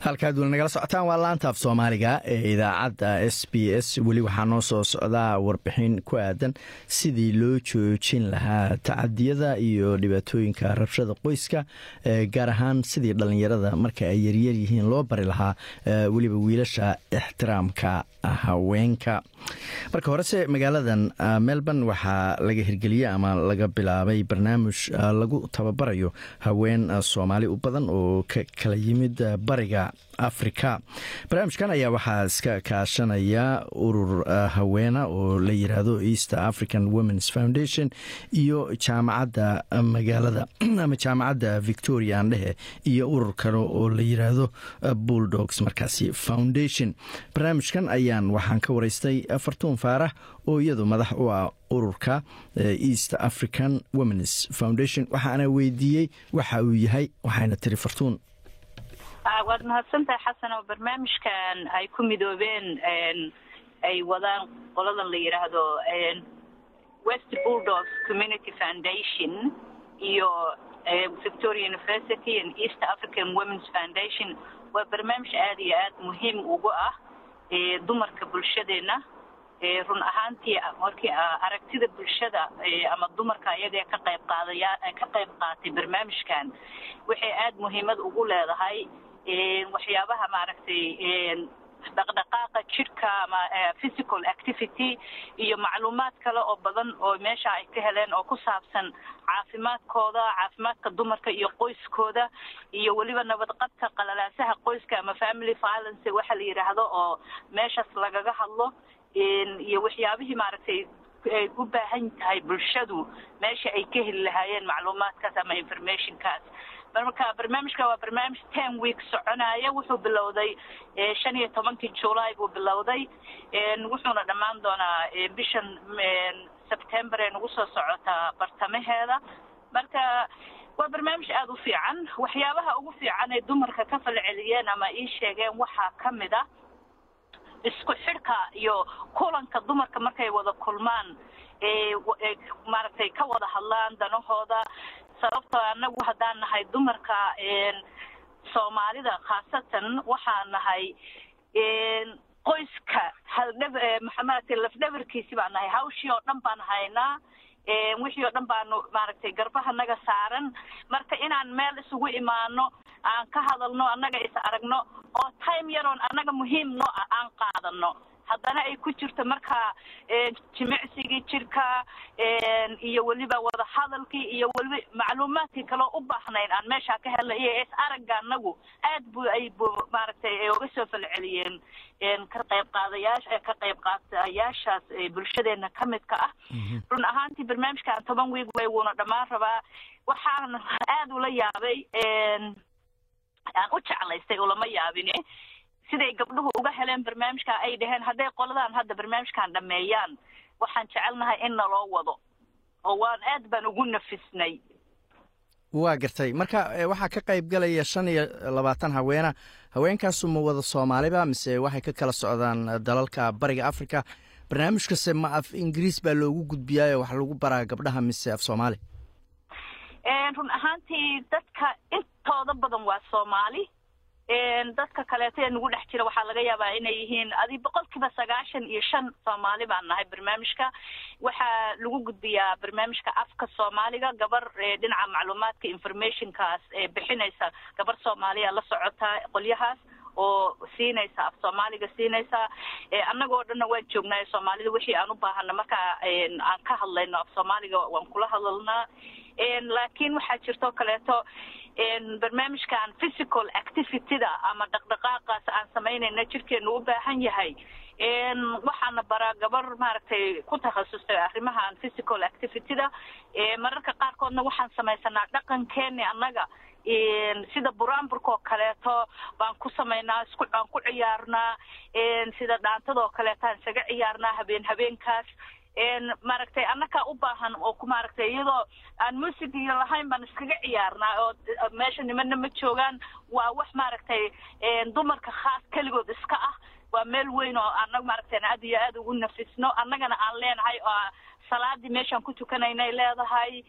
halkaad weli nagala socotaan waa laantaaf soomaaliga ee idaacadda s b s. Weli waxaa noo soo socdaa warbixin ku aadan sidii loo joojin lahaa tacadiyada iyo dhibaatooyinka rabshada qoyska gaar ahaan sidii dhallinyarada marka ay yaryar yihiin loo bari lahaa weliba wiilasha ixtiraamka haweenka. Marka horese magaaladan melbourne waxaa laga hirgeliyey ama laga bilaabay barnaamij lagu tababarayo haween soomaali u badan oo ka kala yimid bariga africa barnaamijkan ayaa waxaa iska kaashanaya urur haweena oo la yiraahdo east african womens foundation iyo jaamacadda magaalada. Ama jaamacadda victoria andhehe iyo urur kale oo la yiraahdo bulldogs markaasi foundation. Barnaamijkan ayaan waxaan ka waraystay fartuun faarax oo iyadu madax u ah ururka east african womens foundation. Waxaana weydiiyey waxa uu yahay waxayna tiri fartuun waad mahadsantahay xasan oo barnaamijkan ay ku midoobeen ay wadaan qoladan la yidhaahdo west bulldogs community foundation iyo victoria university and east african womens foundation. Waa barnaamij aada iyo aad muhiim ugu ah dumarka bulshadeena run ahaantii markii aragtida bulshada ama dumarka ayaga ka qayb qaadaya ka qayb qaatay barnaamijkan. Waxay aada muhiimad ugu leedahay waxyaabaha maaragtay dhaqdhaqaaqa jidhka ama physical activity iyo macluumaad kale oo badan oo meesha ay ka heleen oo ku saabsan caafimaadkooda caafimaadka dumarka iyo qoyskooda iyo weliba nabadqabka qalalaasaha qoyska ama family violence waxa la yidhaahdo oo meeshaas lagaga hadlo. Iyo waxyaabihii maaragtay ay u baahan tahay bulshadu meesha ay ka heli lahaayeen macluumaadkaas ama informationkaas marka barnaamijka waa barnaamij ten week soconaya wuxuu bilowday shan iyo tobankii july buu bilowday. Wuxuuna dhammaan doonaa bishan september ee nagu soo socotaa bartamaheeda. Marka waa barnaamij aada u fiican. Waxyaabaha ugu fiican ee dumarka ka falceliyeen ama ii sheegeen waxaa ka mid a isku xidhka iyo kulanka dumarka markay wada kulmaan maaragtay ka wada hadlaan danahooda sababtoo anagu haddaan nahay dumarka soomaalida khaasatan waxaan nahay qoyska haldhab maaragtay lafdhabarkiisi baan nahay. Hawshii oo dhan baan haynaa wixii oo dhan baanu maaragtay garbahanaga saaran. Marka inaan meel isugu imaano aan ka hadalno annaga is aragno oo time yaroon annaga muhiim noo ah aan qaadano haddana ay ku jirto marka jimicsigii jirka iyo weliba wada hadalkii iyo weliba macluumaadkii kaloo u baahnayn aan meeshaa ka helna iyo is aragga anagu aad bu ay maaragtay oga soo falceliyeen ka qayb qaadayaasha ka qayb qaadayaashaas bulshadeena ka midka ah. Run ahaantii barnaamijkan toban wiig way wuuna dhammaan rabaa. Waxaan aada ula yaabay aan u jeclaystay ulama yaabine siday gabdhuhu uga heleen barnaamijka ay dhaheen hadday qoladan hadda barnaamijkan dhameeyaan waxaan jecelnahay in naloo wado oo waan aad baan ugu nafisnay. Waa gartay. Marka waxaa ka qayb galaya shan iyo labaatan haweena haweenkaasu ma wada soomaaliba mise waxay ka kala socdaan dalalka bariga africa barnaamijkase ma af ingiriis baa loogu gudbiyaayo wax lagu baraa gabdhaha mise af soomaali? Run ahaantii dadka intooda badan waa soomaali dadka kaleeto ee nagu dhex jira waxaa laga yaabaa inay yihiin adi boqolkiiba sagaashan iyo shan soomaali baan nahay barnaamijka. Waxaa lagu gudbiyaa barnaamijka afka soomaaliga gabar dhinaca macluumaadka informationkaas ee bixinaysa. Gabar soomaaliya la socotaa qolyahaas oo siinaysa af soomaaliga siinaysa. Annagoo dhanna waan joognaa soomaalida wixii aan u baahana. Markaa aan ka hadlayno af soomaaliga waan kula hadalnaa laakiin waxaa jirtoo kaleeto barnaamijkan physical activityda ama dhaqdhaqaaqaas aan samaynayna jirkeenu u baahan yahay. Waxaana baraa gabar maaragtay ku takhasustay arrimahan physical activityda. Mararka qaarkoodna waxaan samaysanaa dhaqankeeni annaga. Sida buraanburka oo kaleeto baan ku samaynaa isku aan ku ciyaarnaa. Sida dhaantadoo kaleetaan isaga ciyaarnaa habeen habeenkaas maaragtay annakaa u baahan oo maaragtay iyadoo aan iyo lahayn baan iskaga ciyaarnaa oo meesha nimana ma joogaan. Waa wax maaragtay dumarka khaas keligood iska ah. Waa meel weyn oo annaga maaragtay aad iyo aad ugu nafisno. Annagana aan leenahay oo salaadii meeshaan ku tukanaynay leedahay.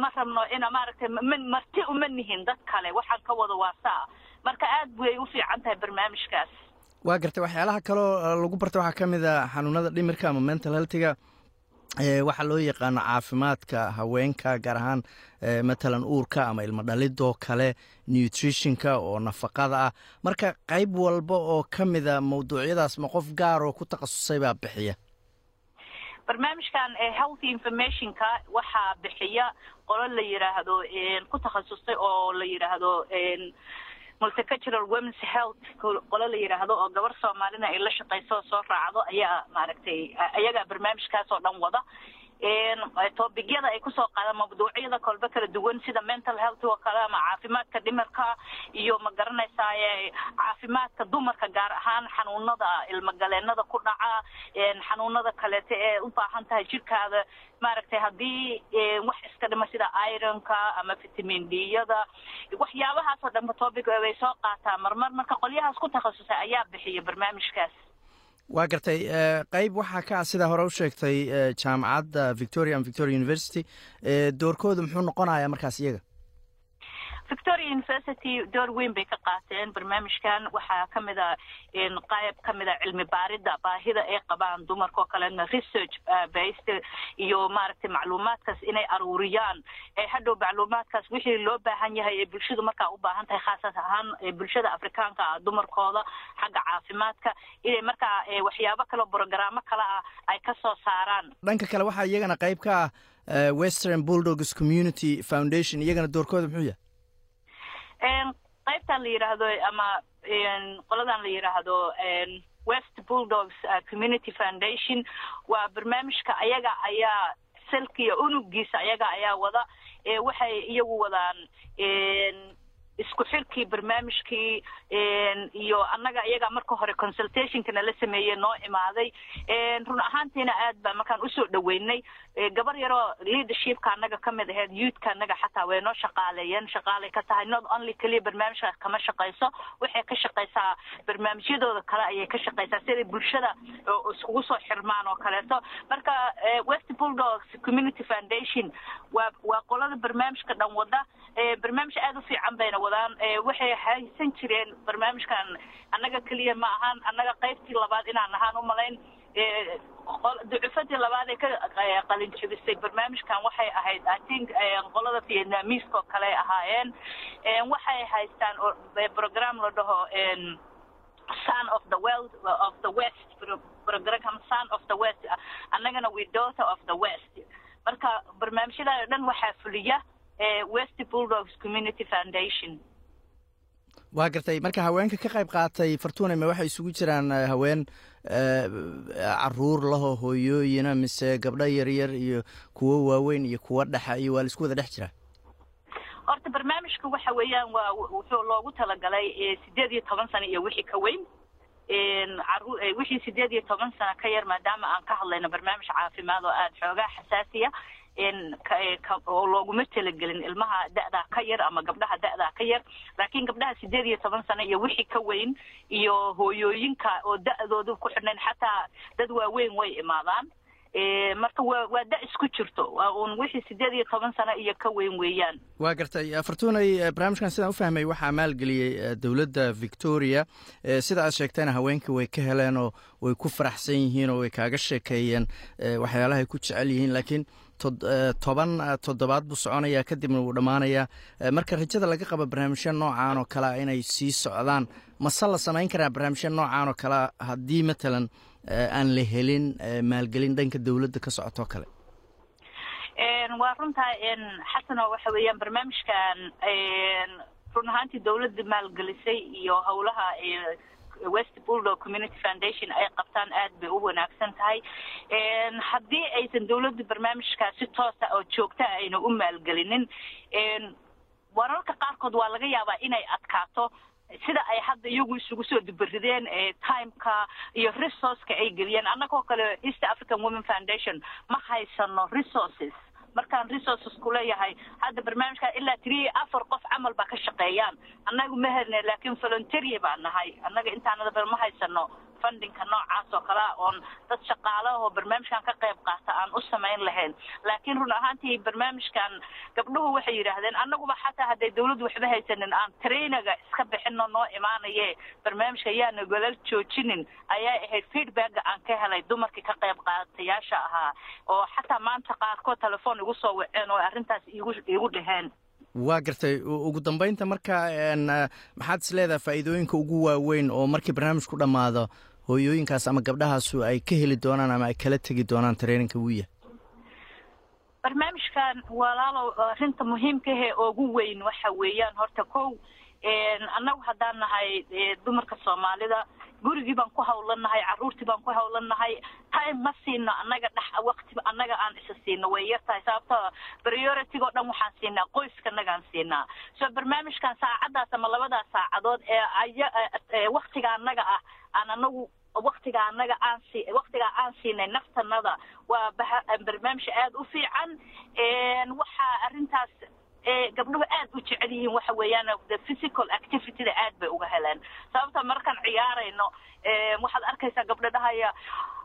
Ma rabno ina maaragtay marti uma nihin dad kale. Waxaan ka wada waasaa. Marka aad bay u fiican tahay barnaamijkaas waa gartay waxyaalaha kaloo lagu barta waxaa ka mid a xanuunada dhimirka ama mental healthiga waxaa loo yaqaano caafimaadka haweenka gaar ahaan matalan uurka ama ilmo dhalidoo kale nutritionka oo nafaqada ah. Marka qayb walba oo ka mida mawduucyadaas ma qof gaar oo ku takhasusay baa bixiya? Barnaamijkan healthy informationka waxaa bixiya qolo la yidhaahdo ku takhasusay oo la multicultural womens health qolo la yidhaahdo oo gabar soomaalina ay la shaqayso oo soo raacdo ayaa maaragtay ayagaa barnaamijkaas oo dhan wada tobigyada ay ku soo qaadaan mawduucyada kolba kala duwan sida mental health oo kale ama caafimaadka dhimirka iyo ma garanaysaa caafimaadka dumarka gaar ahaan xanuunada ilmagaleenada ku dhaca xanuunada kaleeta ee u baahan tahay jirkaada maaragtay haddii wax iska dhima sida ironka ama vitamin d-yada waxyaabahaasoo dhanba topic bay soo qaataa marmar marka qolyahaas ku takhasusay ayaa bixiya barnaamijkaas waa gartay qayb waxaa ka ah sidaa hore u sheegtay jaamacadda victoria and victoria university doorkooda muxuu noqonayaa markaas iyaga victoria university door weyn bay ka qaateen barnaamijkan. Waxaa ka mid a qayb ka mid a cilmi baarida baahida ay qabaan dumarka oo kalena research based iyo maaragtay macluumaadkaas inay aruuriyaan. Hadhow macluumaadkaas wixii loo baahan yahay ee bulshadu markaa u baahan tahay khaasas ahaan bulshada afrikaanka ah dumarkooda xagga caafimaadka inay markaa waxyaabo kale brogaraamo kale ah ay ka soo saaraan. Dhanka kale waxaa iyagana qayb ka ah western bulldogs community foundation iyagana doorkooda muxuu yahay qaybtan la yidhaahdo ama qoladan la yidhaahdo west bulldogs community foundation. Waa barnaamijka ayaga ayaa salkiya unugiisa ayaga ayaa wada waxay iyagu wadaan isku xirkii barnaamijkii iyo annaga iyagaa marka hore consultationkana la sameeyey noo imaaday. Run ahaantiina aad baa markaan u soo dhaweynay gabar yaroo leadershipka annaga ka mid aheyd youthka annaga xataa way noo shaqaaleeyeen shaqaalay ka tahay not only keliya barnaamijkaas kama shaqayso waxay ka shaqaysaa barnaamijyadooda kale ayay ka shaqaysaa siday bulshada iskugu soo xirmaan oo kaleeto. Marka west bulldogs community foundation waa waa qolada barnaamijka dhan wada barnaamij aada u fiican bayna wadaan. Waxay haysan jireen barnaamijkan annaga keliya ma ahaan annaga qaybtii labaad inaan ahaan u malayn ducufadii labaad ee ka qalin jebisay barnaamijkan waxay ahayd i think qolada vietnamiiska oo kale ahaayeen. Waxay haystaan program la dhaho son of the world of the west program son of the west annagana we daughter of the west. Marka barnaamijyada dhan waxaa fuliya west bulldogs community foundation waa gartay marka haweenka ka qayb qaatay fortuname waxay isugu jiraan haween carruur laho hooyooyina mise gabdho yaryar iyo kuwo waaweyn iyo kuwo dhexa iyo waa la isku wada dhex jiraa horta barnaamijka waxa weeyaan waa wuxuu loogu talagalay sideed iyo toban sano iyo wixii ka weyn. Wixii sideed iyo toban sano ka yar maadaama aan ka hadlayno barnaamij caafimaad oo aada xoogaa xasaasiya oo looguma talagelin ilmaha da-daa ka yar ama gabdhaha da-daa ka yar. Laakiin gabdhaha sideed iyo toban sano iyo wixii ka weyn iyo hooyooyinka oo da-doodu ku xidhnayn xataa dad waaweyn way imaadaan. Marka waa waa da isku jirto. Waa uun wixii sideed iyo toban sano iyo ka weyn weeyaan. Waa gartay. Fortunay barnaamijkan sidaan u fahmay waxaa maalgeliyey dowladda victoria sida aad sheegtayna haweenkii way ka heleen oo way ku faraxsan yihiin oo way kaaga sheekeeyeen waxyaalahay ku jecel yihiin. Laakiin toban toddobaad buu soconayaa kadibna wuu dhammaanayaa. Marka rajada laga qaba barnaamijya noocaan oo kalea inay sii socdaan mase la samayn karaa barnaamijya noocaan oo kalea haddii matalan aan la helin maalgelin dhanka dowladda ka socotoo kale? Waa runtaa xasano waxa weeyaan barnaamijkan run ahaantii dowladda maalgelisay iyo howlaha west bulldo community foundation ay qabtaan aad bay u wanaagsan tahay. Haddii aysan dowladda barnaamijkaas si toosa oo joogta ayna u maalgelinin wararka qaarkood waa laga yaabaa inay adkaato sida ay hadda iyagu isugu soo dubarideen timeka iyo resourceka ay geliyeen. Annagoo kale east african women foundation ma haysano resources markaan resources ku leeyahay hadda barnaamijkaa ilaa three afar qof camal baa ka shaqeeyaan. Annagu ma helne laakiin voluntery baa nahay. Annaga intaanada ma haysano fundinka noocaas oo kalea oon dad shaqaalahoo barnaamijkan ka qayb qaata aan u samayn lahayn. Laakiin run ahaantii barnaamijkan gabdhuhu waxay yidhaahdeen annaguba xataa hadday dawladdu waxba haysanin aan trainaga iska bixino noo imaanaye barnaamijka yaana golal joojinin ayaa ahayd feedbacka aan ka helay dumarkii ka qayb qaatayaasha ahaa oo xataa maanta qaarkood telefoon igu soo waceen oo arrintaas igu igu dhaheen. Waa gartay. Ugu dambeynta marka maxaad is leedahay faa'iidooyinka ugu waaweyn oo markii barnaamijku dhammaado hooyooyinkaas ama gabdhahaasu ay ka heli doonaan ama ay kala tegi doonaan traininka wiya barnaamijkan walaalow arrinta muhiimkahe ugu weyn waxa weeyaan horta kow annagu haddaan nahay dumarka soomaalida gurigii baan ku hawlanahay carruurtii baan ku hawlanahay time ma siino annaga dhex waqti annaga aan isa siino way yar tahay. Sababto priority oo dhan waxaan siinaa qoyskanagaan siinaa. So barnaamijkan saacaddaas ama labadaas saacadood ee aya waktiga annaga ah aan anagu waktiga anaga aan si aan siinay naftanada waa barnaamij aada u fiican waxaa arrintaas gabdhuhu aad u jecel yihiin waxa weeyaan the physical activityda aad bay uga heleen. Sababta markaan ciyaarayno waxaad arkaysaa gabdho dhahaya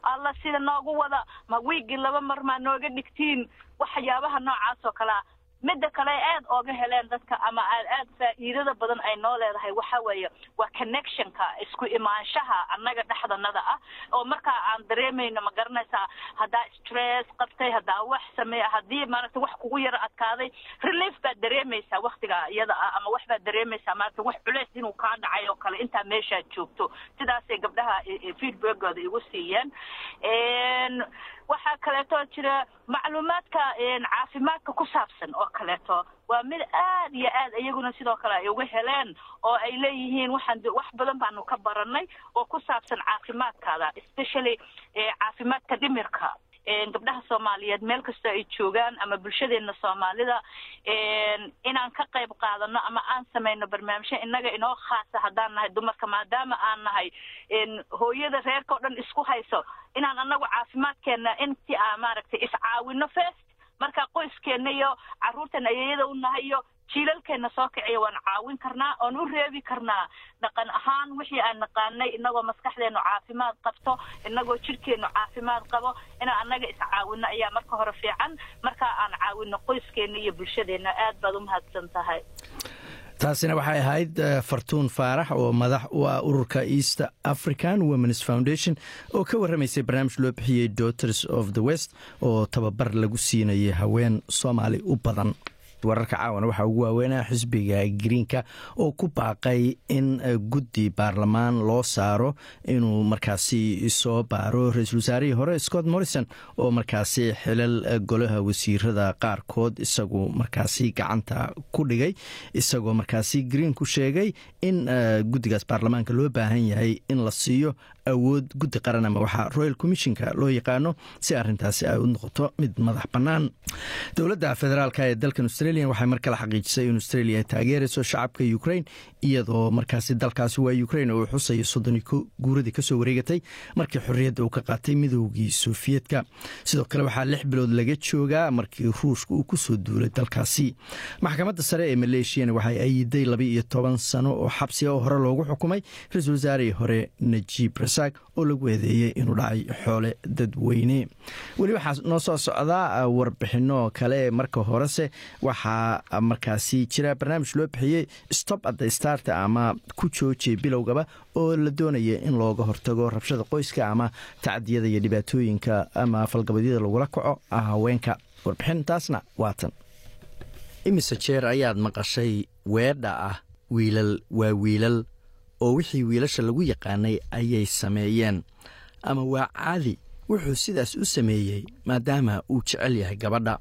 alla sida noogu wada ma wiigii laba mar maa nooga dhigtiin? Waxyaabaha noocaas oo kalea midda kale aad ooga heleen dadka ama aad aad faa'iidada badan ay noo leedahay waxa weeye waa connectionka isku imaanshaha annaga dhexdanada ah oo markaa aan dareemayno ma garanaysaa haddaa stress qabtay haddaa wax sameeya haddii maaragta wax kugu yaro adkaaday relief baad dareemaysaa waktiga iyada ah ama wax baad dareemaysaa maaragta wax culeys inuu kaa dhacay oo kale intaa meeshaad joogto. Sidaasay gabdhaha feedbackooda igu siiyeen waxaa kaleeto jira macluumaadka caafimaadka ku saabsan oo kaleeto. Waa mid aad iyo aad iyaguna sidoo kale ay uga heleen oo ay leeyihiin waxaan wax badan baanu ka baranay oo ku saabsan caafimaadkaada especially caafimaadka dhimirka gabdhaha soomaaliyeed meel kastoo ay joogaan ama bulshadeena soomaalida inaan ka qayb qaadano ama aan samayno barnaamijyo innaga inoo khaasa haddaan nahay dumarka maadaama aan nahay hooyada reerka o dhan isku hayso. Inaan anagu caafimaadkeena intii aan maaragtay iscaawino first marka qoyskeena iyo carruurtan ayeeyada u nahay iyo jiilalkeena soo kiciya waan caawin karnaa oon u reebi karnaa. Dhaqan ahaan wixii aan naqaanay inagoo maskaxdeenu caafimaad qabto inagoo jidhkeenu caafimaad qabo inaan annaga iscaawino ayaa marka hore fiican. Marka aan caawino qoyskeena iyo bulshadeena aad baad u mahadsan tahay. Taasina waxay ahayd fartuun faarax oo madax u ah ururka east african womens foundation oo ka warramaysay barnaamij loo bixiyey daughters of the west oo tababar lagu siinayay haween soomaali u badan wararka caawana waxaa ugu waaweynaa xisbiga greenka oo ku baaqay in guddi baarlamaan loo saaro inuu markaasi soo baaro. Ra'iisul wasaarihii hore scott morrison oo markaasi xilal golaha wasiirada qaarkood isagu markaasi gacanta ku dhigay isagoo markaasi greenku sheegay in guddigaas baarlamaanka loo baahan yahay in la siiyo awood guddi qaran ama waxaa royal commissionka loo yaqaano si arintaasi ay u noqoto mid madax bannaan. Dowladda federaalk ee dalkan australia waxay mar kale xaqiijisay in australia ay taageerayso shacabka ukraine iyadoo markaasi dalkaasi waa ukraine oo xusayo soddon guuradii ka soo wareegatay markii xorriyadda uu ka qaatay midoogii sofiyeetka sidoo kale waxaa lix bilood laga joogaa markii ruushka uu ku soo duulay dalkaasi. Maxkamadda sare ee maleeshiyana waxay ayiday laba iyo toban sano oo xabsiga oo hore loogu xukumay ra'iisul wasaarihii hore najiib rasaaq oo lagu eedeeyey inuu dhacay xoole dadweyne weli waxaa noo soo socdaa warbixino kale marka horese waxaa markaasi jira barnaamij loo bixiyey stop at the start ama ku joojiyay bilowgaba oo la doonaya in looga hortago rabshada qoyska ama tacdiyada iyo dhibaatooyinka ama falgabadyada lagula kaco haweenka. Warbixintaasna waatan imise jeer ayaad maqashay weedha ah wiilal waa wiilal oo wixii wiilasha lagu yaqaanay ayay sameeyeen. Ama waa caadi wuxuu sidaas u sameeyey maadaama uu jecel yahay gabadha.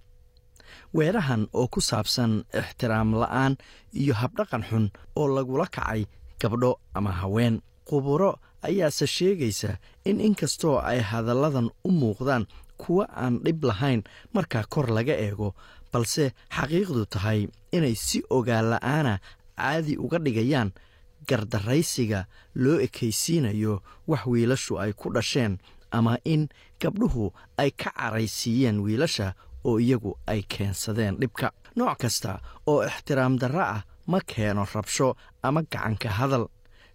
Weerahan oo ku saabsan ixtiraam la'aan iyo habdhaqan xun oo lagula kacay gabdho ama haween. Quburo ayaase sheegaysa in inkastoo ay hadalladan u muuqdaan kuwa aan dhib lahayn markaa kor laga eego balse xaqiiqdu tahay inay si ogaan la'aana caadi uga dhigayaan gardaraysiga loo ekaysiinayo wax wiilashu ay ku dhasheen ama in gabdhuhu ay ka caraysiiyeen wiilasha oo iyagu ay keensadeen dhibka. Nooc kasta oo ixtiraam darro ah ma keeno rabsho ama gacanka hadal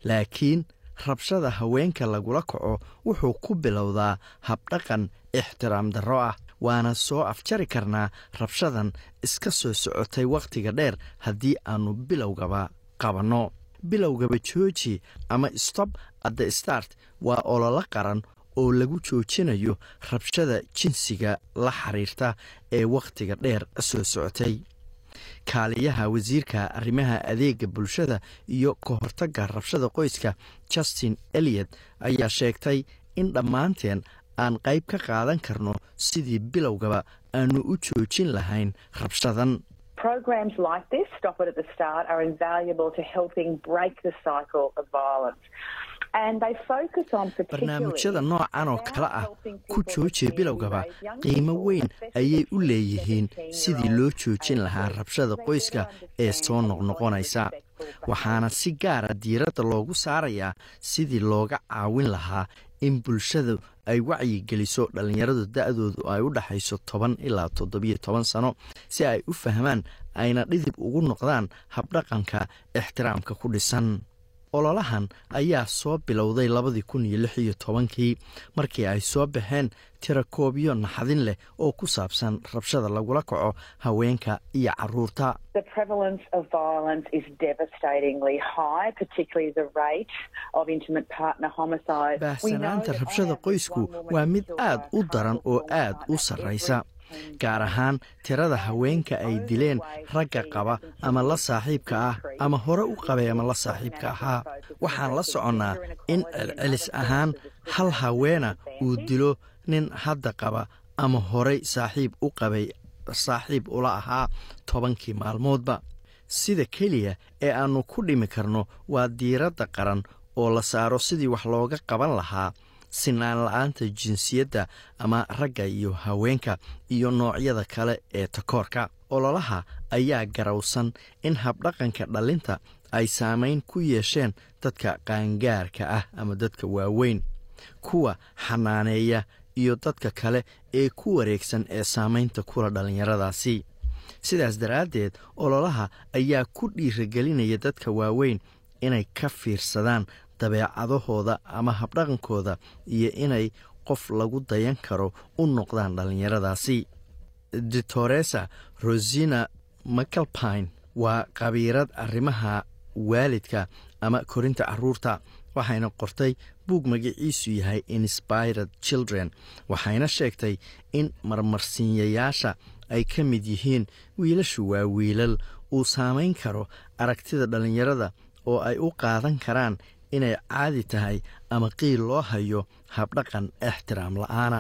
laakiin rabshada haweenka lagula kaco wuxuu ku bilowdaa habdhaqan ixtiraam darro ah waana soo afjari karnaa rabshadan iska soo socotay wakhtiga dheer haddii aannu bilowgaba qabanno bilowgaba jooji ama stob adde start waa ololo qaran oo lagu joojinayo rabshada jinsiga la xiriirta ee wakhtiga dheer soo socotay. Kaaliyaha wasiirka arrimaha adeega bulshada iyo ka hortagga rabshada qoyska justin eliot ayaa sheegtay in dhammaanteen aan qayb ka qaadan karno sidii bilowgaba aanu u joojin lahayn rabshadan Programs like this, Stop It at the Start, are invaluable to helping break the cycle of violence. barnaamijyada noocan oo kale ah ku joojiya bilowgaba qiimo weyn ayay u leeyihiin sidii loo joojin lahaa rabshada qoyska ee soo noqnoqonaysa waxaana si gaara diiradda loogu saarayaa sidii looga caawin lahaa in bulshadu ay wacyigeliso dhallinyaradu da-doodu ay u dhaxayso toban ilaa toddobiyo toban sano si ay u fahmaan ayna dhidib ugu noqdaan habdhaqanka ixtiraamka ku dhisan ololahan ayaa soo bilowday labadii kun iyo lix iyo tobankii markii ay soo baxeen tirakoobyo naxdin leh oo ku saabsan rabshada lagula kaco haweenka iyo carruurta. Baahsanaanta rabshada qoysku waa mid aad u daran oo aad u sarraysa gaar ahaan tirada haweenka ay dileen ragga qaba ama la saaxiibka ah ama hore u qabay ama la saaxiibka ahaa. Waxaan la soconnaa in celcelis ahaan hal haweena uu dilo nin hadda qaba ama horey saaxiib u qabay saaxiib ula ahaa tobankii maalmoodba. Sida keliya ee aannu ku dhimi karno waa diiradda qaran oo la saaro sidii wax looga qaban lahaa sinaan la'aanta jinsiyadda ama ragga iyo haweenka iyo noocyada kale ee takoorka. Ololaha ayaa garowsan in habdhaqanka dhallinta ay saamayn ku yeesheen dadka qaangaarka ah ama dadka waaweyn kuwa xanaaneeya iyo dadka kale ee ku wareegsan ee saamaynta kula dhallinyaradaasi sidaas daraaddeed ololaha ayaa ku dhiiragelinaya dadka waaweyn inay ka fiirsadaan dabeecadahooda ama habdhaqankooda iyo inay qof lagu dayan karo u noqdaan dhallinyaradaasi ditoresa rosina macalpine waa khabiirad arrimaha waalidka ama korinta carruurta waxayna qortay buug magaciisu yahay inspired children waxayna sheegtay in marmarsiinyayaasha ay ka mid yihiin wiilashu waa wiilal uu saamayn karo aragtida dhallinyarada oo ay u qaadan karaan inay caadi tahay ama qiil loo hayo habdhaqan ixtiraam la'aana.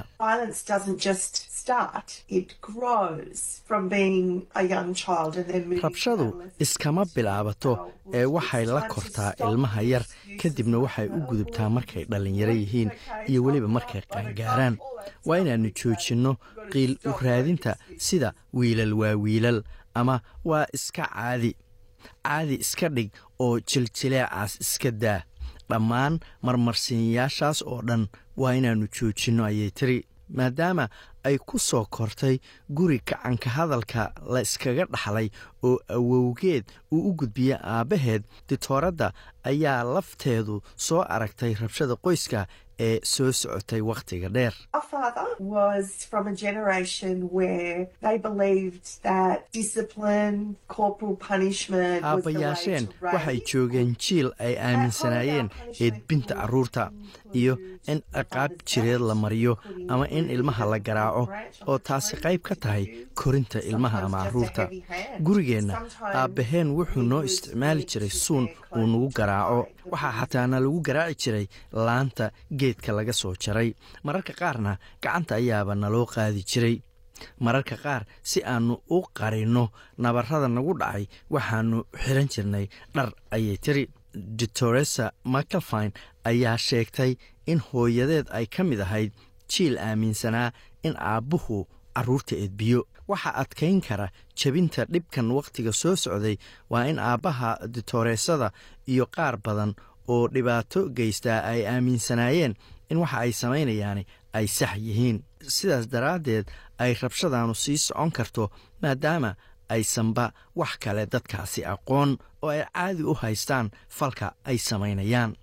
Rabshadu iskama bilaabato ee waxay la kortaa ilmaha yar kadibna waxay u gudubtaa markay dhallinyaro yihiin iyo weliba markay qaangaaraan. Waa inaannu joojinno qiil u raadinta sida wiilal waa wiilal ama waa iska caadi. Caadi iska dhig oo jiljileecaas iska daa dhammaan marmarsiinyaashaas oo dhan waa inaannu joojinno ayay tiri maadaama ay ku soo kortay guri gacanka hadalka la iskaga dhaxlay oo awowgeed uu u gudbiya aabbaheed ditooradda ayaa lafteedu soo aragtay rabshada qoyska ee soo socotay wakhtiga dheer. Aabbayaasheen waxay joogeen jiil ay aaminsanaayeen eedbinta carruurta iyo in ciqaab jireed la mariyo ama in ilmaha la garaaco oo taasi qayb ka tahay korinta ilmaha ama carruurta gurigeenna aabbaheen wuxuu noo isticmaali jiray suun uu nagu garaaco waxaa xataana lagu garaaci jiray laanta geedka laga soo jaray. Mararka qaarna gacanta ayaaba naloo qaadi jiray. Mararka qaar si aannu u qarinno nabarrada nagu dhacay waxaannu xiran jirnay dhar ayay tiri ditoresa macalfine ayaa sheegtay in hooyadeed ay ka mid ahayd jiil aaminsanaa in aabbuhu carruurta edbiyo. Waxa adkayn kara jebinta dhibkan wakhtiga soo socday waa in aabbaha ditooreesada iyo qaar badan oo dhibaato geystaa ay aaminsanaayeen in waxa ay samaynayaani ay sax yihiin. Sidaas daraaddeed ay rabshadaanu sii socon karto maadaama aysanba wax kale dadkaasi aqoon oo ay caadi u haystaan falka ay samaynayaan.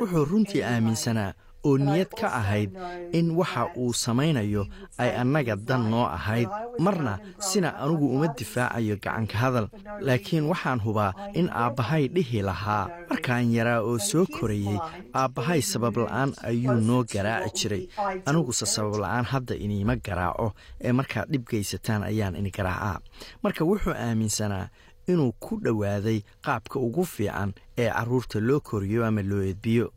Wuxuu runtii aaminsanaa oo niyad ka ahayd in waxa uu samaynayo ay annaga dan noo ahayd. Marna sina anugu uma difaacayo gacanka hadal laakiin waxaan hubaa in aabbahay dhihi lahaa. Markaan yaraa oo soo korayey aabbahay sabab la'aan ayuu noo garaaci jiray. Aniguse sabab la'aan hadda iniima garaaco ee markaad dhib geysataan ayaan ini garaacaa. Marka wuxuu aaminsanaa inuu ku dhowaaday qaabka ugu fiican ee carruurta loo koriyo ama loo edbiyo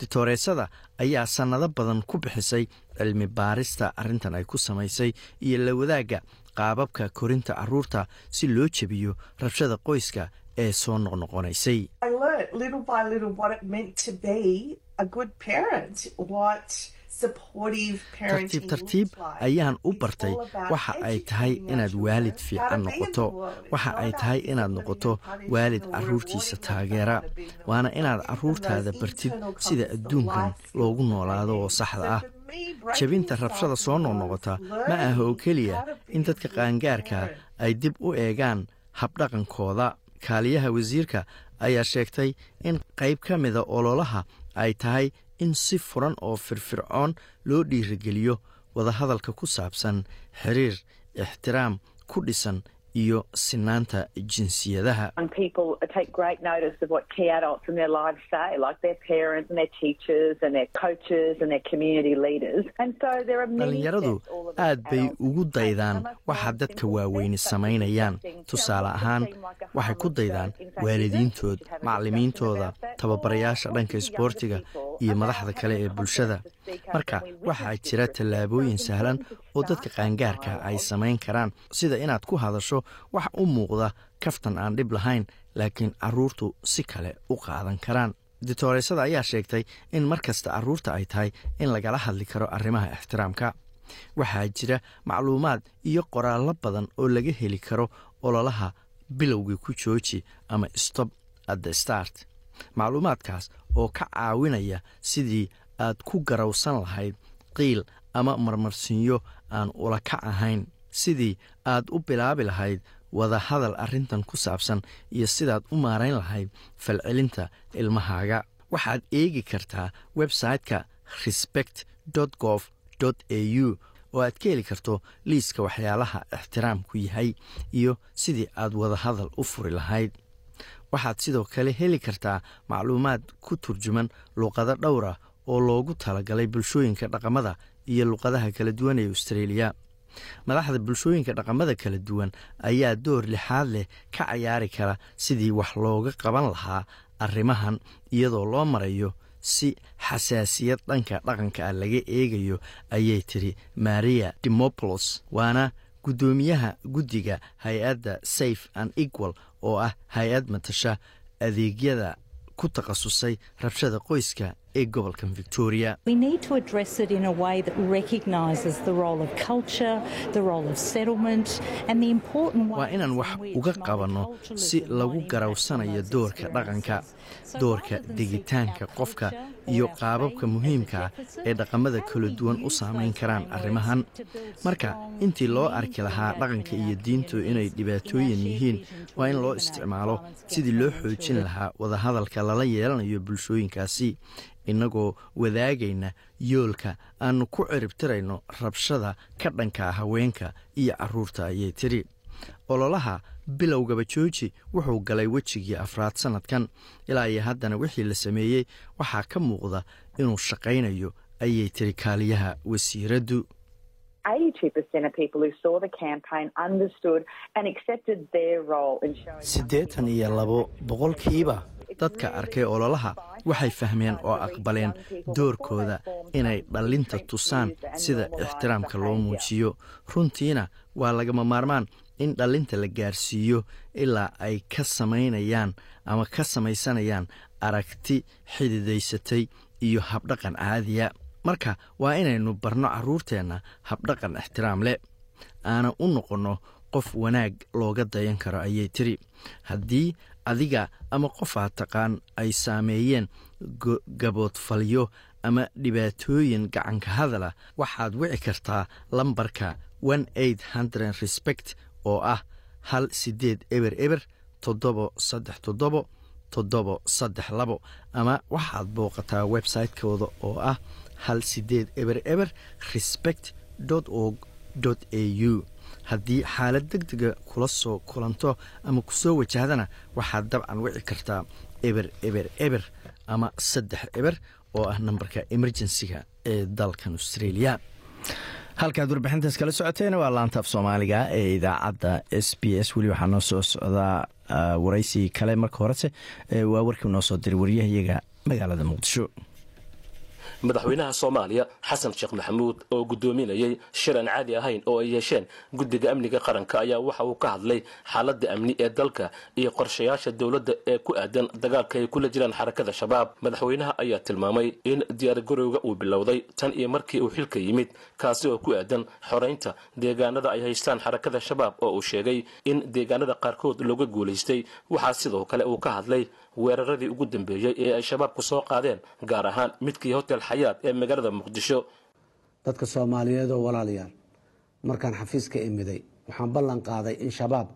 ditooreesada ayaa sannado badan ku bixisay cilmi baarista arrintan ay ku samaysay iyo la wadaagga qaababka korinta carruurta si loo jebiyo rabshada qoyska ee soo noqnoqonaysay tartiib tartiib ayaan u bartay waxa ay tahay inaad waalid fiican noqoto waxa ay tahay inaad noqoto waalid carruurtiisa taageera. waana inaad carruurtaada bartid sida adduunkan loogu noolaado oo saxda ah. jebinta rabshada soo noqnoqota ma aha oo keliya in dadka qaangaarka ay dib u eegaan habdhaqankooda. Kaaliyaha wasiirka ayaa sheegtay in qayb ka mida ololaha ay tahay in si furan oo firfircoon loo dhiirigeliyo wadahadalka ku saabsan xiriir ixtiraam ku dhisan iyo sinaanta jinsiyadaha. Dhalinyaradu aad bay ugu daydaan waxa dadka waaweyni samaynayaan tusaale ahaan waxay ku daydaan waalidiintood macallimiintooda tababarayaasha dhanka isboortiga iyo madaxda kale ee bulshada. Marka waxaa jira tallaabooyin sahlan oo dadka qaangaarka ay samayn karaan sida inaad ku hadasho wax u muuqda kaftan aan dhib lahayn laakiin carruurtu si kale u qaadan karaan. Ditooreysada ayaa sheegtay in mar kasta carruurta ay tahay in lagala hadli karo arrimaha ixtiraamka. Waxaa jira macluumaad iyo qoraallo badan oo laga heli karo ololaha bilowgii ku jooji ama stop at the start macluumaadkaas oo ka caawinaya sidii aad ku garawsan lahayd qiil ama marmarsinyo aan ula kac ahayn. Sidii aad u bilaabi lahayd wada hadal arrintan ku saabsan iyo sidaad u maarayn lahayd falcelinta ilmahaaga. Waxaad eegi kartaa website-ka respect gov au oo aad ka heli karto liiska waxyaalaha ixtiraamku yahay iyo sidii aad wada hadal u furi lahayd waxaad sidoo kale heli kartaa macluumaad ku turjuman luqado dhowra oo loogu talagalay bulshooyinka dhaqamada iyo luqadaha kala duwan ee australia. Madaxda bulshooyinka dhaqamada kala duwan ayaa door lixaad leh ka cayaari kara sidii wax looga qaban lahaa arrimahan iyadoo loo marayo si xasaasiyad dhanka dhaqanka ah laga eegayo ayay tiri maria demopolos waana guddoomiyaha guddiga hay'adda safe and equal oo ah hay'ad matasha adeegyada ku takhasusay rabshada qoyska ee gobolkan victoria. Waa inaan wax uga qabanno si lagu garawsanayo doorka dhaqanka doorka degitaanka qofka iyo qaababka muhiimkaa ee dhaqamada kala duwan u saamayn karaan arrimahan. Marka intii loo arki lahaa dhaqanka iyo diintu inay dhibaatooyin yihiin waa in loo isticmaalo sidii loo xoojin lahaa wadahadalka lala yeelanayo bulshooyinkaasi. Innagoo wadaagayna yoolka aannu ku ciribtirayno rabshada ka dhanka haweenka iyo carruurta ayay tiri ololaha bilowgaba jooji wuxuu galay wejigii afraad sannadkan ilaa iyo haddana wixii la sameeyey waxaa ka muuqda inuu shaqaynayo ayay tiri kaaliyaha wasiiraddu siddeetan iyo labo boqolkiiba dadka arkay ololaha waxay fahmeen oo aqbaleen doorkooda inay dhallinta tusaan sida ixtiraamka loo muujiyo. Runtiina waa lagama maarmaan in dhallinta la gaarsiiyo ilaa ay ka samaynayaan ama ka samaysanayaan aragti xididaysatay iyo habdhaqan caadiya. Marka waa inaynu barno carruurteenna habdhaqan ixtiraam leh. Aanan u noqonno qof wanaag looga dayan karo ayay tiri. Haddii adiga ama qof aad taqaan ay saameeyeen gaboodfalyo ama dhibaatooyin gacanka hadala waxaad wici kartaa lambarka respect oo ah hal sideed eber eber toddobo saddex toddobo toddobo saddex labo ama waxaad booqataa website-kooda oo ah hal sideed eber eber respect org au haddii xaalad deg dega kula soo kulanto ama ku soo wajahdana waxaad dabcan wici kartaa eber eber eber ama saddex eber oo ah nambarka emergensiga ee dalkan australia halkaad warbixintaas kala socoteena waa laanta af soomaaliga ee idaacadda s b s. Weli waxaa noo soo socdaa waraysi kale marka horese waa warkii noo soo diray waryahayaga magaalada muqdisho madaxweynaha soomaaliya xasan sheekh maxamuud oo guddoominayay shir aan caadi ahayn oo ay yeesheen guddiga amniga qaranka ayaa waxa uu ka hadlay xaaladda amni ee dalka iyo qorshayaasha dowladda ee ku aadan dagaalka ay kula jiraan xarakada shabaab. Madaxweynaha ayaa tilmaamay in diyaargarowga uu bilowday tan iyo markii uu xilka yimid kaasi oo ku aadan xoraynta deegaanada ay haystaan xarakada shabaab oo uu sheegay in deegaanada qaarkood looga guulaystay waxaa sidoo kale uu ka hadlay weeraradii ugu dambeeyey ee ay shabaabku soo qaadeen gaar ahaan midkii hotel xayaad ee magaalada muqdisho. Dadka soomaaliyeedoo walaalayaal markaan xafiiska imiday waxaan ballan qaaday in shabaab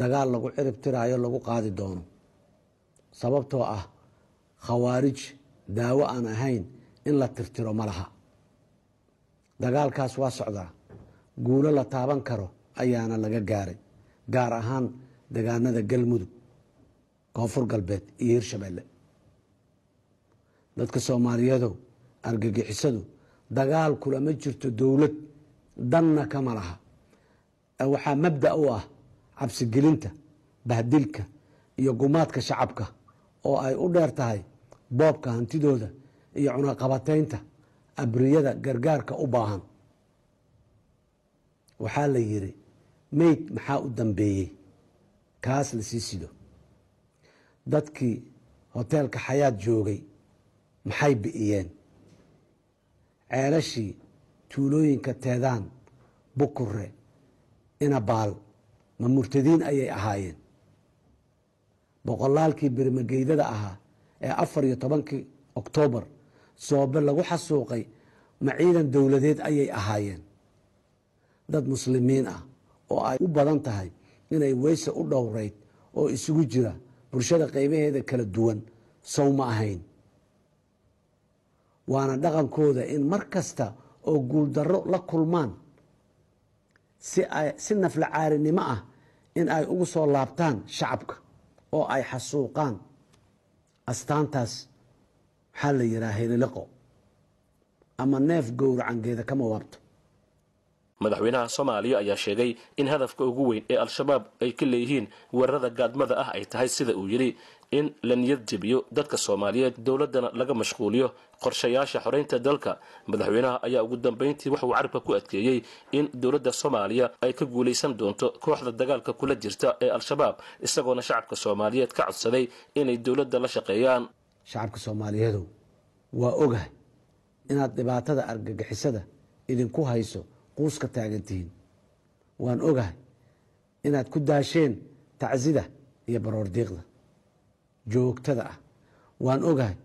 dagaal lagu cirib tiraayo lagu qaadi doono. Sababtoo ah khawaarij daawo aan ahayn in la tirtiro ma laha. Dagaalkaas waa socdaa. Guulo la taaban karo ayaana laga gaaray gaar ahaan degaanada galmudug koonfur galbeed iyo hirshabeelle dadka soomaaliyeedow argagixisadu dagaal kulama jirto dowlad. Danna kama laha. Waxaa mabda u ah cabsigelinta bahdilka iyo gumaadka shacabka oo ay u dheer tahay boobka hantidooda iyo cunaqabataynta abriyada gargaarka u baahan. Waxaa la yidhi meyd maxaa u dambeeyey? Kaas la sii sido dadkii hoteelka xayaad joogay maxay bi'iyeen ceelashii tuulooyinka teedaan bukure inabaal ma murtadiin ayay ahaayeen. Boqolaalkii bermageydada ahaa ee afar iyo tobankii oktoobar soobe lagu xasuuqay ma ciidan dowladeed ayay ahaayeen. Dad muslimiin ah oo ay u badan tahay inay weyse u dhowreyd oo isugu jira bulshada qaybaheeda kala duwan sow ma ahayn. Waana dhaqankooda in mar kasta oo guuldarro la kulmaan si nafla caarinimo ah in ay ugu soo laabtaan shacabka oo ay xasuuqaan. Astaantaas waxaa la yidhaha heliliqo ama neef gowracangeeda kama waabto madaxweynaha soomaaliya ayaa sheegay in hadafka ugu weyn ee al-shabaab ay ka leeyihiin weerarada gaadmada ah ay tahay sida uu yidhi in la niyad jebiyo dadka soomaaliyeed dowladdana laga mashquuliyo qorshayaasha xoraynta dalka. Madaxweynaha ayaa ugu dambayntii waxauu carabka ku adkeeyey in dowladda soomaaliya ay ka guulaysan doonto kooxda dagaalka kula jirta ee al-shabaab isagoona shacabka soomaaliyeed ka codsaday inay dowladda la shaqeeyaan. Shacabka soomaaliyeedow waa ogahay inaad dhibaatada argagixisada idinku hayso quuska taagantihiin waan ogahay inaad ku daasheen tacsida iyo baroordiiqda joogtada ah. Waan ogahay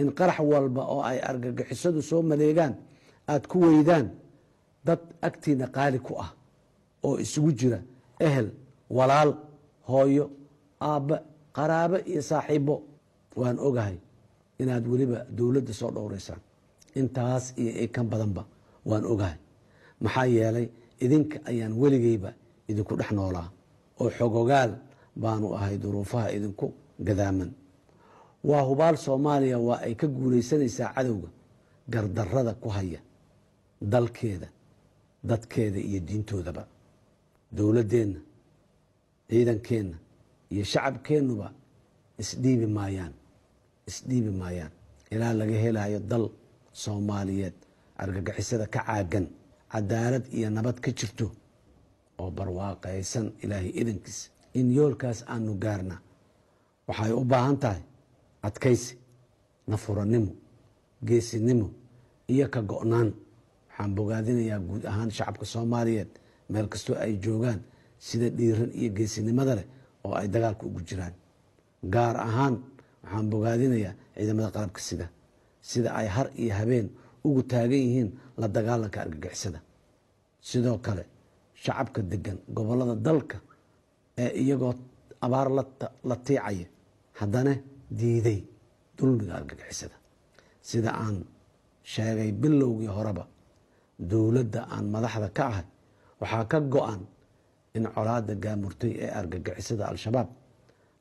in qarax walba oo ay argagixisadu soo maleegaan aad ku weydaan dad agtiina qaali ku ah oo isugu jira ehel walaal hooyo aabbe qaraabo iyo saaxiibo waan ogahay inaad weliba dowladda soo dhowraysaan. Intaas iyo ikan badanba waan ogahay maxaa yeelay idinka ayaan weligeyba idinku dhex noolaa oo xogogaal baanu ahay duruufaha idinku gadaaman. Waa hubaal soomaaliya waa ay ka guulaysanaysaa cadowga gardarrada ku haya dalkeeda dadkeeda iyo diintoodaba. Dowladdeenna ciidankeenna iyo shacabkeennuba isdhiibi maayaan isdhiibi maayaan. Ilaa laga helayo dal soomaaliyeed argagixisada ka caagan cadaalad iyo nabad ka jirto oo barwaaqaysan ilaahay idankiisa in yoolkaas aanu gaarna waxay u baahan tahay adkaysi nafurannimo geesinimo iyo ka go-naan. Waxaan bogaadinayaa guud ahaan shacabka soomaaliyeed meel kastoo ay joogaan sida dhiiran iyo geesinimada leh oo ay dagaalka ugu jiraan. Gaar ahaan waxaan bogaadinayaa ciidamada qalabka sida sida ay har iyo habeen ugu taagan yihiin la dagaalanka argagixisada. Sidoo kale shacabka degan gobollada dalka ee iyagoo abaar la tiicaya haddana diiday dulmiga argagixisada. Sida aan sheegay bilowgii horeba dowladda aan madaxda ka ahay waxaa ka go-an in colaada gaamurtay ee argagixisada al-shabaab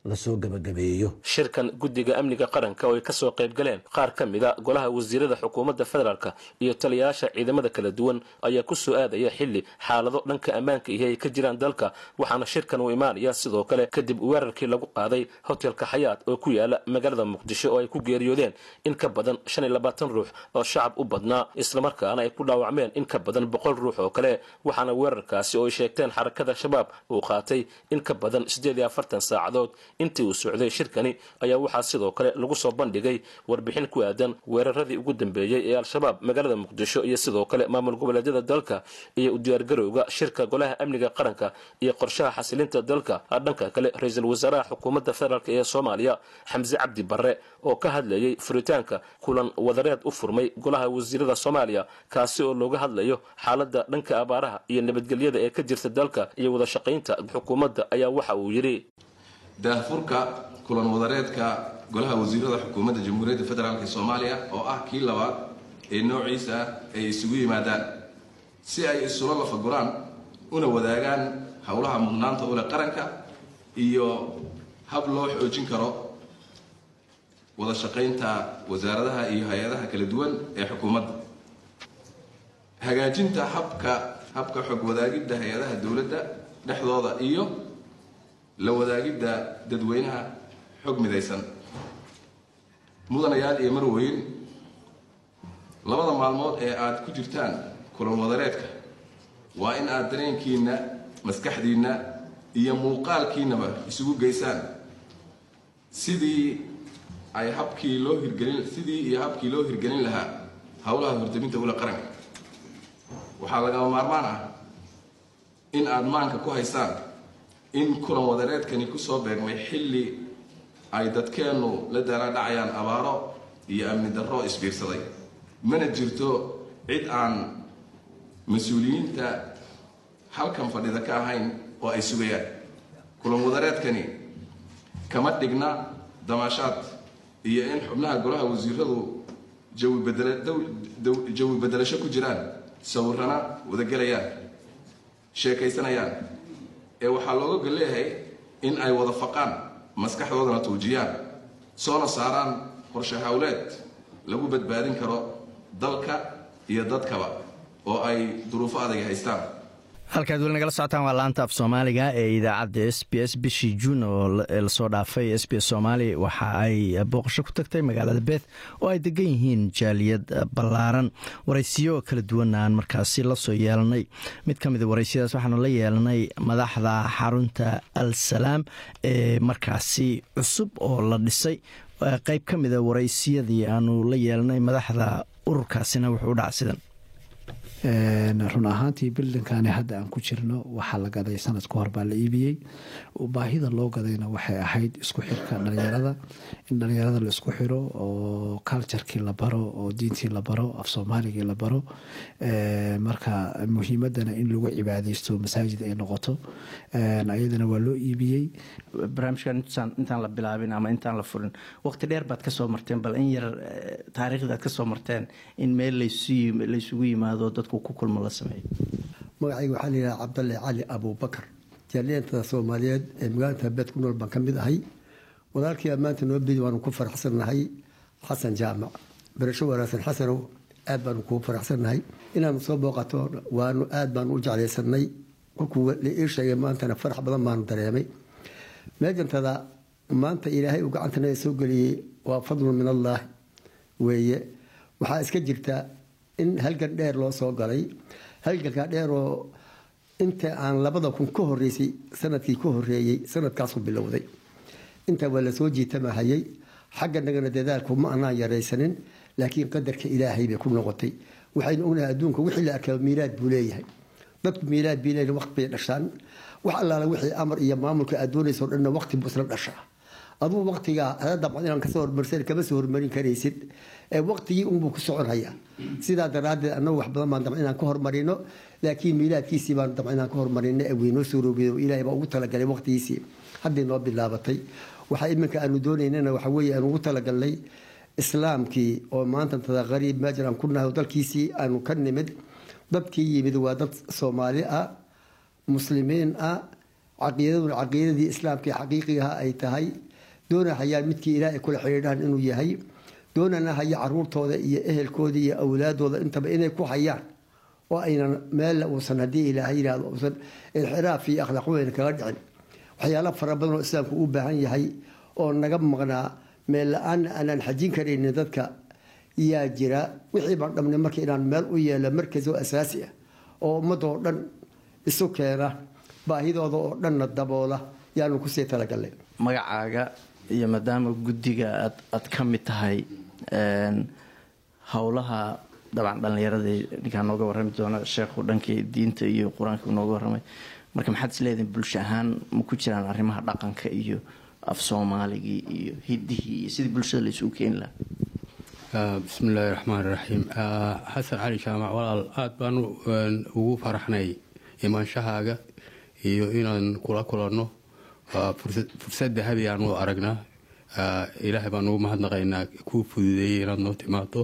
la soo gabagabeeyo. Shirkan guddiga amniga qaranka oo ay ka soo qayb galeen qaar ka mida golaha wasiirada xukuumadda federaalk iyo taliyayaasha ciidamada kala duwan ayaa ku soo aadaya xilli xaalado dhanka ammaanka ihi ay ka jiraan dalka waxaana shirkan uu imaanaya sidoo kale kadib weerarkii lagu qaaday hotelka xayaat oo ku yaalla magaalada muqdisho oo ay ku geeriyoodeen in ka badan shan iyo labaatan ruux oo shacab u badnaa islamarkaana ay ku dhaawacmeen in ka badan boqol ruux oo kale waxaana weerarkaasi oo ay sheegteen xarakada shabaab uu qaatay in ka badan siddeed iyo afartan saacadood intii uu socday shirkani ayaa waxaa sidoo kale lagu soo bandhigay warbixin ku aadan weeraradii ugu dambeeyey ee al-shabaab magaalada muqdisho iyo sidoo kale maamul goboleedyada dalka iyo u diyaargarowga shirka golaha amniga qaranka iyo qorshaha xasilinta dalka. Dhanka kale ra'iisul wasaaraha xukuumadda federaalk ee soomaaliya xamse cabdi barre oo ka hadlayay furitaanka kulan wadareed u furmay golaha wasiirada soomaaliya kaasi oo looga hadlayo xaaladda dhanka abaaraha iyo nabadgelyada ee ka jirta dalka iyo wada shaqaynta xukuumadda ayaa waxa uu yidhi daahfurka kulan wadareedka golaha wasiirada xukuumadda jamhuuriyadda federaalk soomaaliya oo ah kii labaad ee noociisa ay isugu yimaadaan. Si ay isula lafaguraan una wadaagaan howlaha mudnaanta ule qaranka iyo hab loo xoojin karo wada shaqaynta wasaaradaha iyo hay'adaha kala duwan ee xukuumadda. Hagaajinta habka habka xog wadaagidda hay'adaha dowladda dhexdooda iyo la wadaagidda dadweynaha xog midaysan. Mudanayaal iyo marweyn labada maalmood ee aada ku jirtaan kulan wadareedka waa in aad dareenkiinna maskaxdiinna iyo muuqaalkiinnaba isugu geysaan. Sidii ay habkii loo hirgelin sidii iyo habkii loo hirgelin lahaa howlaha hordaminta ula qaranka. Waxaa lagama maarmaan ah in aada maanka ku haysaan in kulan wadareedkani ku soo beegmay xilli ay dadkeennu la daalaadhacayaan abaaro iyo amni darro isbiirsaday. Mana jirto cid aan mas'uuliyiinta halkan fadhida ka ahayn oo ay sugayaan kulan wadareedkani kama dhigna damaashaad iyo in xubnaha golaha wasiiradu jawi bedelasho ku jiraan sawirana wadagelayaan sheekaysanayaan ee waxaa looga gol leeyahay in ay wada faqaan maskaxdoodana tuujiyaan soona saaraan qorshe howleed lagu badbaadin karo dalka iyo dadkaba oo ay duruufo adag haystaan halkaad weli nagala socotaan waa laanta af soomaaliga ee idaacadda s b s. Bishii juun oo la soo dhaafay s b s soomaali waxa ay booqasho ku tagtay magaalada beeth oo ay degan yihiin jaaliyad ballaaran. Waraysiyo kala duwan aan markaasi la soo yeelanay. Mid ka mida waraysiyadaas waxaanu la yeelanay madaxda xarunta al salaam ee markaasi cusub oo la dhisay. Qeyb ka mida waraysiyadii aanu la yeelanay madaxda ururkaasina wuxuu u sidan run ahaantii bildinkaani hadda aan ku jirno waxaa la gaday sanad ka hor baa la iibiyey. Baahida loo gadayna waxay ahayd isku xirka dhalinyarada. In dhalinyarada la isku xiro oo culturkii la baro oo diintii la baro af soomaaligii la baro. Marka muhiimadana in lagu cibaadeysto masaajid ay noqoto. Ayadana waa loo iibiyey barnaamijkan intaan la bilaabin ama intaan la furin. Waqti dheer baad ka soo marteen bal in yar taariikhdaad ka soo marteen in meel laysugu yimaado dadku ku kulmo la sameeyo magacayga waxaa layidhaha cabdalle cali abuubakar jaaliyanta soomaaliyeed ee magaalada beed ku nool baan ka mid ahay. Walaalkii maanta noo bidi waanu ku faraxsannahay xasan jaamac. Barasho wanaagsan xasanow aad baanu kugu faraxsannahay inaanu soo booqato waanu aad baanu u jeclaysanay kolkuu la ii sheegay maantana farax badan baanu dareemay meejantada maanta ilaahay uu gacantana soo geliyey waa fadlun min allah weeye. Waxaa iska jirta in halgan dheer loo soo galay. Halganka dheeroo inta aan labada kun ka horeysay sannadkii ka horeeyey sanadkaasu bilowday. Intaa waa la soo jiitamahayay. Xagga nagana dadaalku ma anaan yaraysanin laakiin qadarka ilaahay bay ku noqotay. Waxaynu ognahay adduunka wixii la arkaa miilaad buu leeyahay. Dadku miilaad bay leeyahay waqti bay dhashaan wax allaala wixii amar iyo maamulka aad doonaysa o dhanna waqti buu isla dhashaa. Aduu waqtigaa hada dabcan inaan ka soo hormarsan kama soo hormarin karaysid ee waqtigii unbuu ku soconhayaa sidaa daraaddeed annagu wax badan baan dabcan inaan ka hormarino laakiin miilaadkiisii baan dabcan inaan ka hormarino ee weynoo soo roogeeyo ilaahay baa ugu talagalay waqtigiisii. Hadday noo bilaabatay waxa iminka aanu doonaynana waxa weeye aan ugu talagalnay islaamkii oo maanta tada qariib meejan aan ku nahay dalkiisii aanu ka nimid. Dadkii yimid waa dad soomaali ah muslimiin ah caqiidadii islaamkii xaqiiqigaha ay tahay. Doona hayaan midkii ilaahay kula xidhiidhaan inuu yahay. Doonana haya caruurtooda iyo ehelkooda iyo awlaadooda intaba inay ku hayaan. Oo aynan meel uusan haddii ilaahay yidhahdo uusan inxiraaf iyo akhlaaq kaga dhicin. Waxyaalo fara badan oo islaamku u baahan yahay oo naga maqnaa meel la'aan aanaan xajin karaynin dadka yaa jira. Wixii baan dhamnay marka inaan meel u yeelo markas oo asaasi ah oo ummadoo dhan isu keena baahidooda oo dhanna daboola yaanu ku sii talagalnay magacaaga iyo maadaama guddiga aad aad ka mid tahay howlaha dabcan dhallinyaradii ninkaa nooga warrami doona sheekhu dhankii diinta iyo qur'aanka nooga warramay. Marka maxaad isleedihin bulsho ahaan ma ku jiraan arrimaha dhaqanka iyo af soomaaligii iyo hiddihii iyo sidii bulshada laysugu keeni lahaa? Bismi illaahi raxmaan raxiim xasan cali jaamac walaal aada baan ugu faraxnay imaanshahaaga iyo inaan kula kulanno fursad dahabi aan u aragnaa ilaahay baan ugu mahadnaqaynaa kuu fududeeyey inaad noo timaado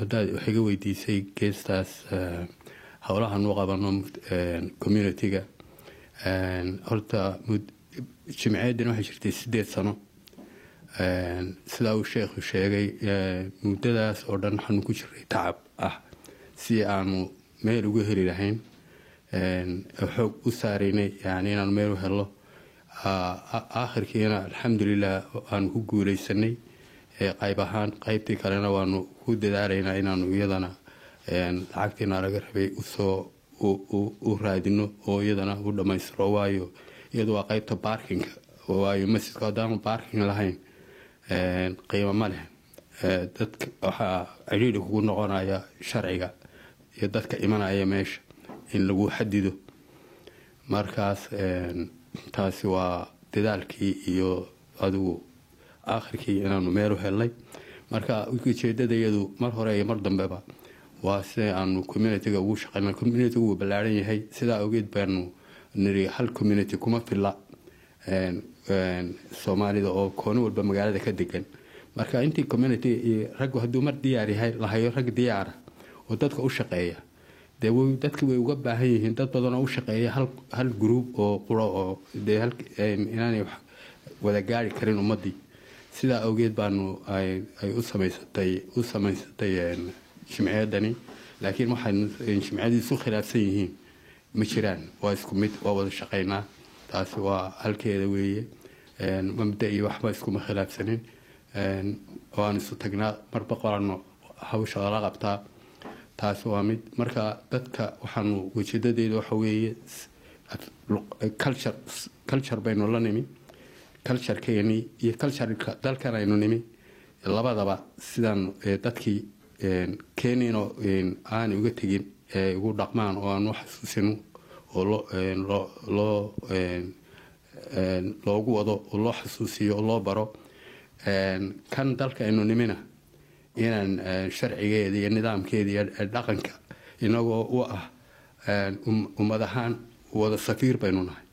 haddaad waxaiga weydiisay geestaas howlahan u qabano communitiga horta jimceeddan waxay jirtay sideed sano. Sidaa uu sheekhu sheegay muddadaas oo dhan waxaanu ku jiray tacab ah si aanu meel ugu heli lahayn xoog u saaraynay yani inaanu meel u helo aakhirkiina alxamdulilah aanu ku guuleysanay qayb ahaan qaybtii kalena waanu ku dadaalaynaa inaanu iyadana lacagtiina laga rabay u soo u raadino oo iyadana u dhammaystiro waayo. Iyadu waa qaybta baarkinga waayo masjidka haddaanu baarking lahayn. Qiimo ma leh. Dadka waxaa ciriiri kugu noqonaya sharciga iyo dadka imanaya meesha in lagu xadido markaas taasi waa dadaalkii iyo adigu aakhirkii inaanu meel u helnay. Marka ujeedada iyadu mar hore iyo mar dambeba waa sida aanu communitiga ugu shaqeyna communitiga wuu ballaaran yahay. Sidaa ogeed baanu niri hal community kuma filla soomaalida oo kooni walba magaalada ka degan marka intii community raggu hadduu mar diyaar yahay lahayo rag diyaara oo dadka u shaqeeya dee dadki way uga baahan yihiin. Dad badan oo u shaqeeya hal gruub oo quro oo dee inaanay wada gaari karin ummadii. Sidaa awgeed baanu ay u samaysatay u samaysatay jimciyadani. Laakiin waxaynu jimciyadii isu khilaafsan yihiin. Ma jiraan. Waa isku mid waa wada shaqeynaa. Taasi waa halkeeda weeye. Mabda waxba iskuma khilaafsanin. Waan isu tagnaa. Marba qorano hawsha lala qabtaa taasi waa mid marka dadka waxaanu ujeedadeeda waxa weeye culture culture baynu la nimi culturekeeni iyo cultureka dalkan aynu nimi. Labadaba sidaan dadkii keenino aan uga tegin ugu dhaqmaan oo aan xasuusino oo loo loogu wado oo loo xasuusiyo oo loo baro kan dalka aynu nimina inaan sharcigeeda iyo nidaamkeeda iyo dhaqanka inagoo u ah ummad ahaan wada safiir baynu nahay.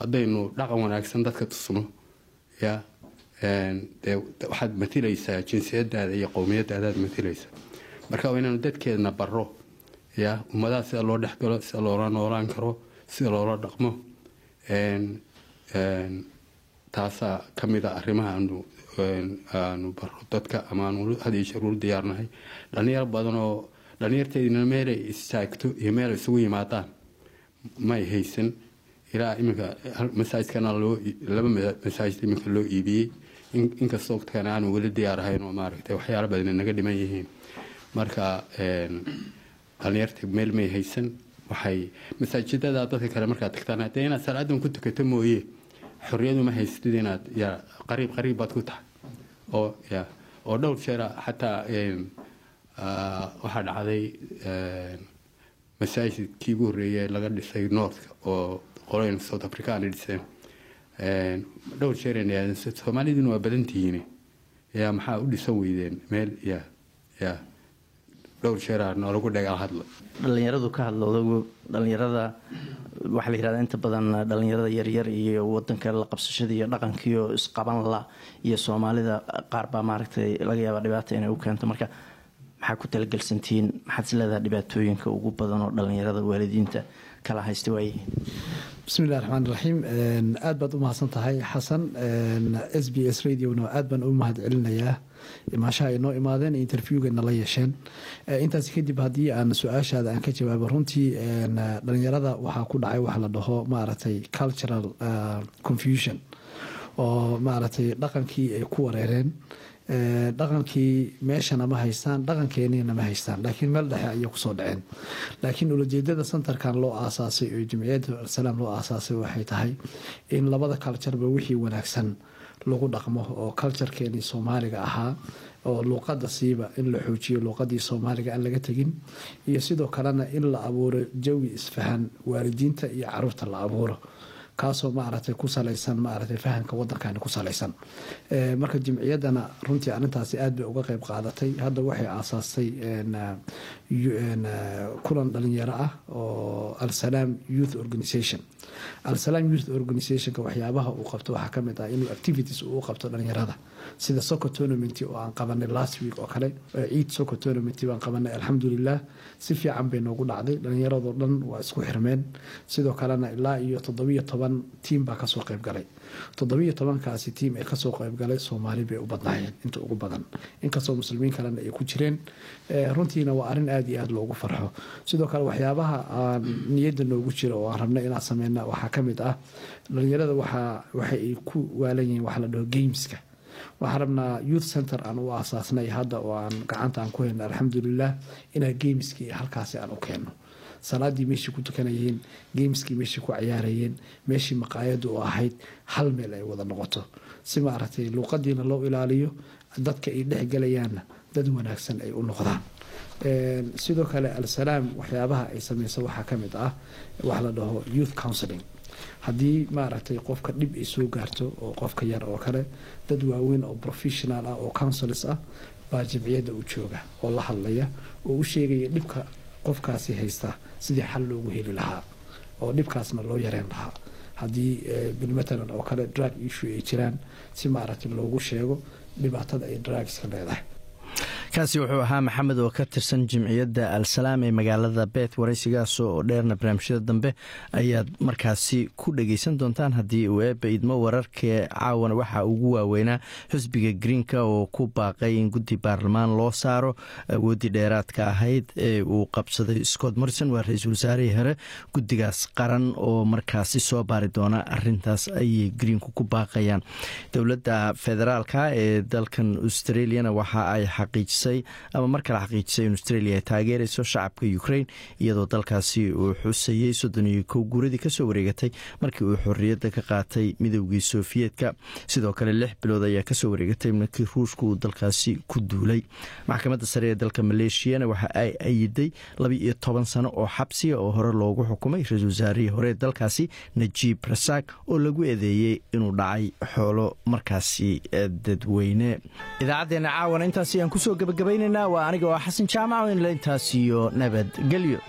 Haddaynu dhaqan wanaagsan dadka tusno ya dee waxaad matilaysaa jinsiyadaada iyo qowmiyadaadaad matilaysaa marka waa inaanu dadkeedna baro ya ummadaha sida loo dhexgalo sida loola noolaan karo sida loola dhaqmo taasaa ka mid a arrimaha aanu aanu baro dadka ama aanu hadiyo sharuur diyaarnahay. Dhalinyaro badan oo dhalinyarteedina meelay istaagto iyo meel isugu yimaadaan may haysan ilaa iminka masaajidkana laba masaajid iminka loo iibiyey. Inkastoo kana aanu weli diyaar ahayn oo maaragtay waxyaalo badan naga dhiman yihiin. Marka dhalinyarta meel may haysan waxay masaajidada dadka kale markaad tagtaan. Hadee inaad salaadan ku tukato mooye xorriyadu ma haystid inaad ya qariib qariib baad ku tahay. Oo ya oo dhowr jeera xataa waxaa dhacday masaajidkii ugu horreeyay laga dhisay northka oo qoloyn south african ay dhiseen. Dhowr yaahdeen soomaaliduna waa badan tihiin. Yaa maxaa u dhisan weydeen? Meel ya ya dhowr jeeraa noolagu dhagal hadla dhalinyaradu ka hadlo odagu dhalinyarada waxaa la yihahdaa inta badan dhalinyarada yaryar iyo wadanka la qabsashada iyo dhaqankiio isqaban la iyo soomaalida qaar baa maaragtay laga yaaba dhibaata inay u keento. Marka maxaa ku talagelsantihiin maxaad is leedaha dhibaatooyinka ugu badan oo dhalinyarada waalidiinta kala haysta waayihiin bismillahi raxmaan raxiim aad baad u mahadsan tahay xasan s b s radiona aad baan u mahad celinayaa imaashaha ay noo imaadeen interviewgeena la yeesheen. Intaas kadib haddii aan su'aashaada aan ka jawaabo runtii dhalinyarada waxaa ku dhacay wax la dhaho maaragtay cultural confusion. Oo maaragtay dhaqankii ay ku wareereen. Dhaqankii meeshana ma haystaan dhaqankeeniina ma haystaan. Laakiin meel dhexe ayay ku soo dhaceen. Laakiin ulajeedada centerkan loo aasaasay oo jamciyadda alsalaam loo aasaasay waxay tahay in labada cultureba wixii wanaagsan lagu dhaqmo oo culturekeenii soomaaliga ahaa oo luuqada siiba in la xoojiyo luuqadii soomaaliga aan laga tegin. Iyo sidoo kalena in la abuuro jawi isfahan waalidiinta iyo carruurta la abuuro kaasoo maaragtay ku salaysan maaragtay fahamka wadankani ku salaysan. Marka jimciyaddana runtii arrintaasi aad bay uga qayb qaadatay. Hadda waxay aasaastay kulan dhalinyaro ah oo alsalaam youth organisation alsalaam youth organisationka waxyaabaha uu qabto waxaa ka mid ah inuu activities uu qabto dhalinyarada sida soccer tournament oo aan qabanay last week oo kale ciid soccer tournament baan qabanay alxamdulilah si fiican bay noogu dhacday. Dhalinyaradoo dhan waa isku xirmeen. Sidoo kalena ilaa iyo toddobiyo toban tiim baa ka soo qayb galay. Toddobiyo tobankaasi tiim ay ka soo qayb galay soomaali bay u badnaayeen inta ugu badan. Inkastoo muslimiin kalena ay ku jireen runtiina waa arrin aada iyo aada loogu farxo. Sidoo kale waxyaabaha aan niyadda noogu jira oo aan rabnay inaan sameyna waxaa ka mid ah. Dhalinyarada waxaa waxa ay ku waalan yihiin waxa la dhaho gameska waxaan rabnaa youth center aan u aasaasnay hadda oo aan gacanta aan ku hayna alxamdulilah inaa gameskii halkaasi aan u keenno salaadii meeshii ku tukanayeen gameskii meeshii ku ciyaarayeen meeshii maqaayadu oo ahayd hal meel ay wada noqoto. Si maaragtay luuqadiina loo ilaaliyo dadka ay dhexgelayaanna dad wanaagsan ay u noqdaan. Sidoo kale alsalaam waxyaabaha ay sameyso waxaa ka mid ah waxa la dhaho youth counseling haddii maaragtay qofka dhib ay soo gaarto oo qofka yar oo kale dad waaweyn oo professional ah oo councils ah baa jamciyadda u jooga oo la hadlaya oo u sheegaya dhibka qofkaasi haysta sidii xal loogu heli lahaa oo dhibkaasna loo yareen lahaa. Haddii bilmatalan oo kale drug issue ay jiraan si maaragtay loogu sheego dhibaatada ay drugska leedahay kaasi wuxuu ahaa maxamed oo ka tirsan jimciyadda al-salaam ee magaalada beet waraysigaas oo dheerna barnaamijyada dambe ayaad markaasi ku dhageysan doontaan. Haddii uu eebba idmo wararka caawana waxaa ugu waaweynaa xisbiga greenka oo ku baaqay in guddi baarlamaan loo saaro. Awooddii dheeraadka ahayd ee uu qabsaday scott morrison waa ra'iisul wasaarihii hore guddigaas qaran oo markaasi soo baari doona arintaas ayay greenku ku baaqayaan. Dowladda federaalka ee dalkan australiana waxa ay xaqiij ama mar kale xaqiijisay in australia ay taageerayso shacabka ukraine iyadoo dalkaasi uu xusayey soddon iyo kow guuradii ka soo wareegatay markii uu xorriyadda ka qaatay midoogii sofiyeetka sidoo kale lix bilood ayaa ka soo wareegatay markii ruushka uu dalkaasi ku duulay. Maxkamadda sare ee dalka maleeshiyana waxa ay ayiday laba iyo toban sano oo xabsiga oo hore loogu xukumay ra'isul wasaarihii hore dalkaasi najiib rasaaq oo lagu eedeeyey inuu dhacay xoolo markaasi dadweyne. Idaacadeena caawana intaas ayaan ku soo gabagabaynaynaa waa aniga oo xasan jaamac inla intaas iyo nabadgelyo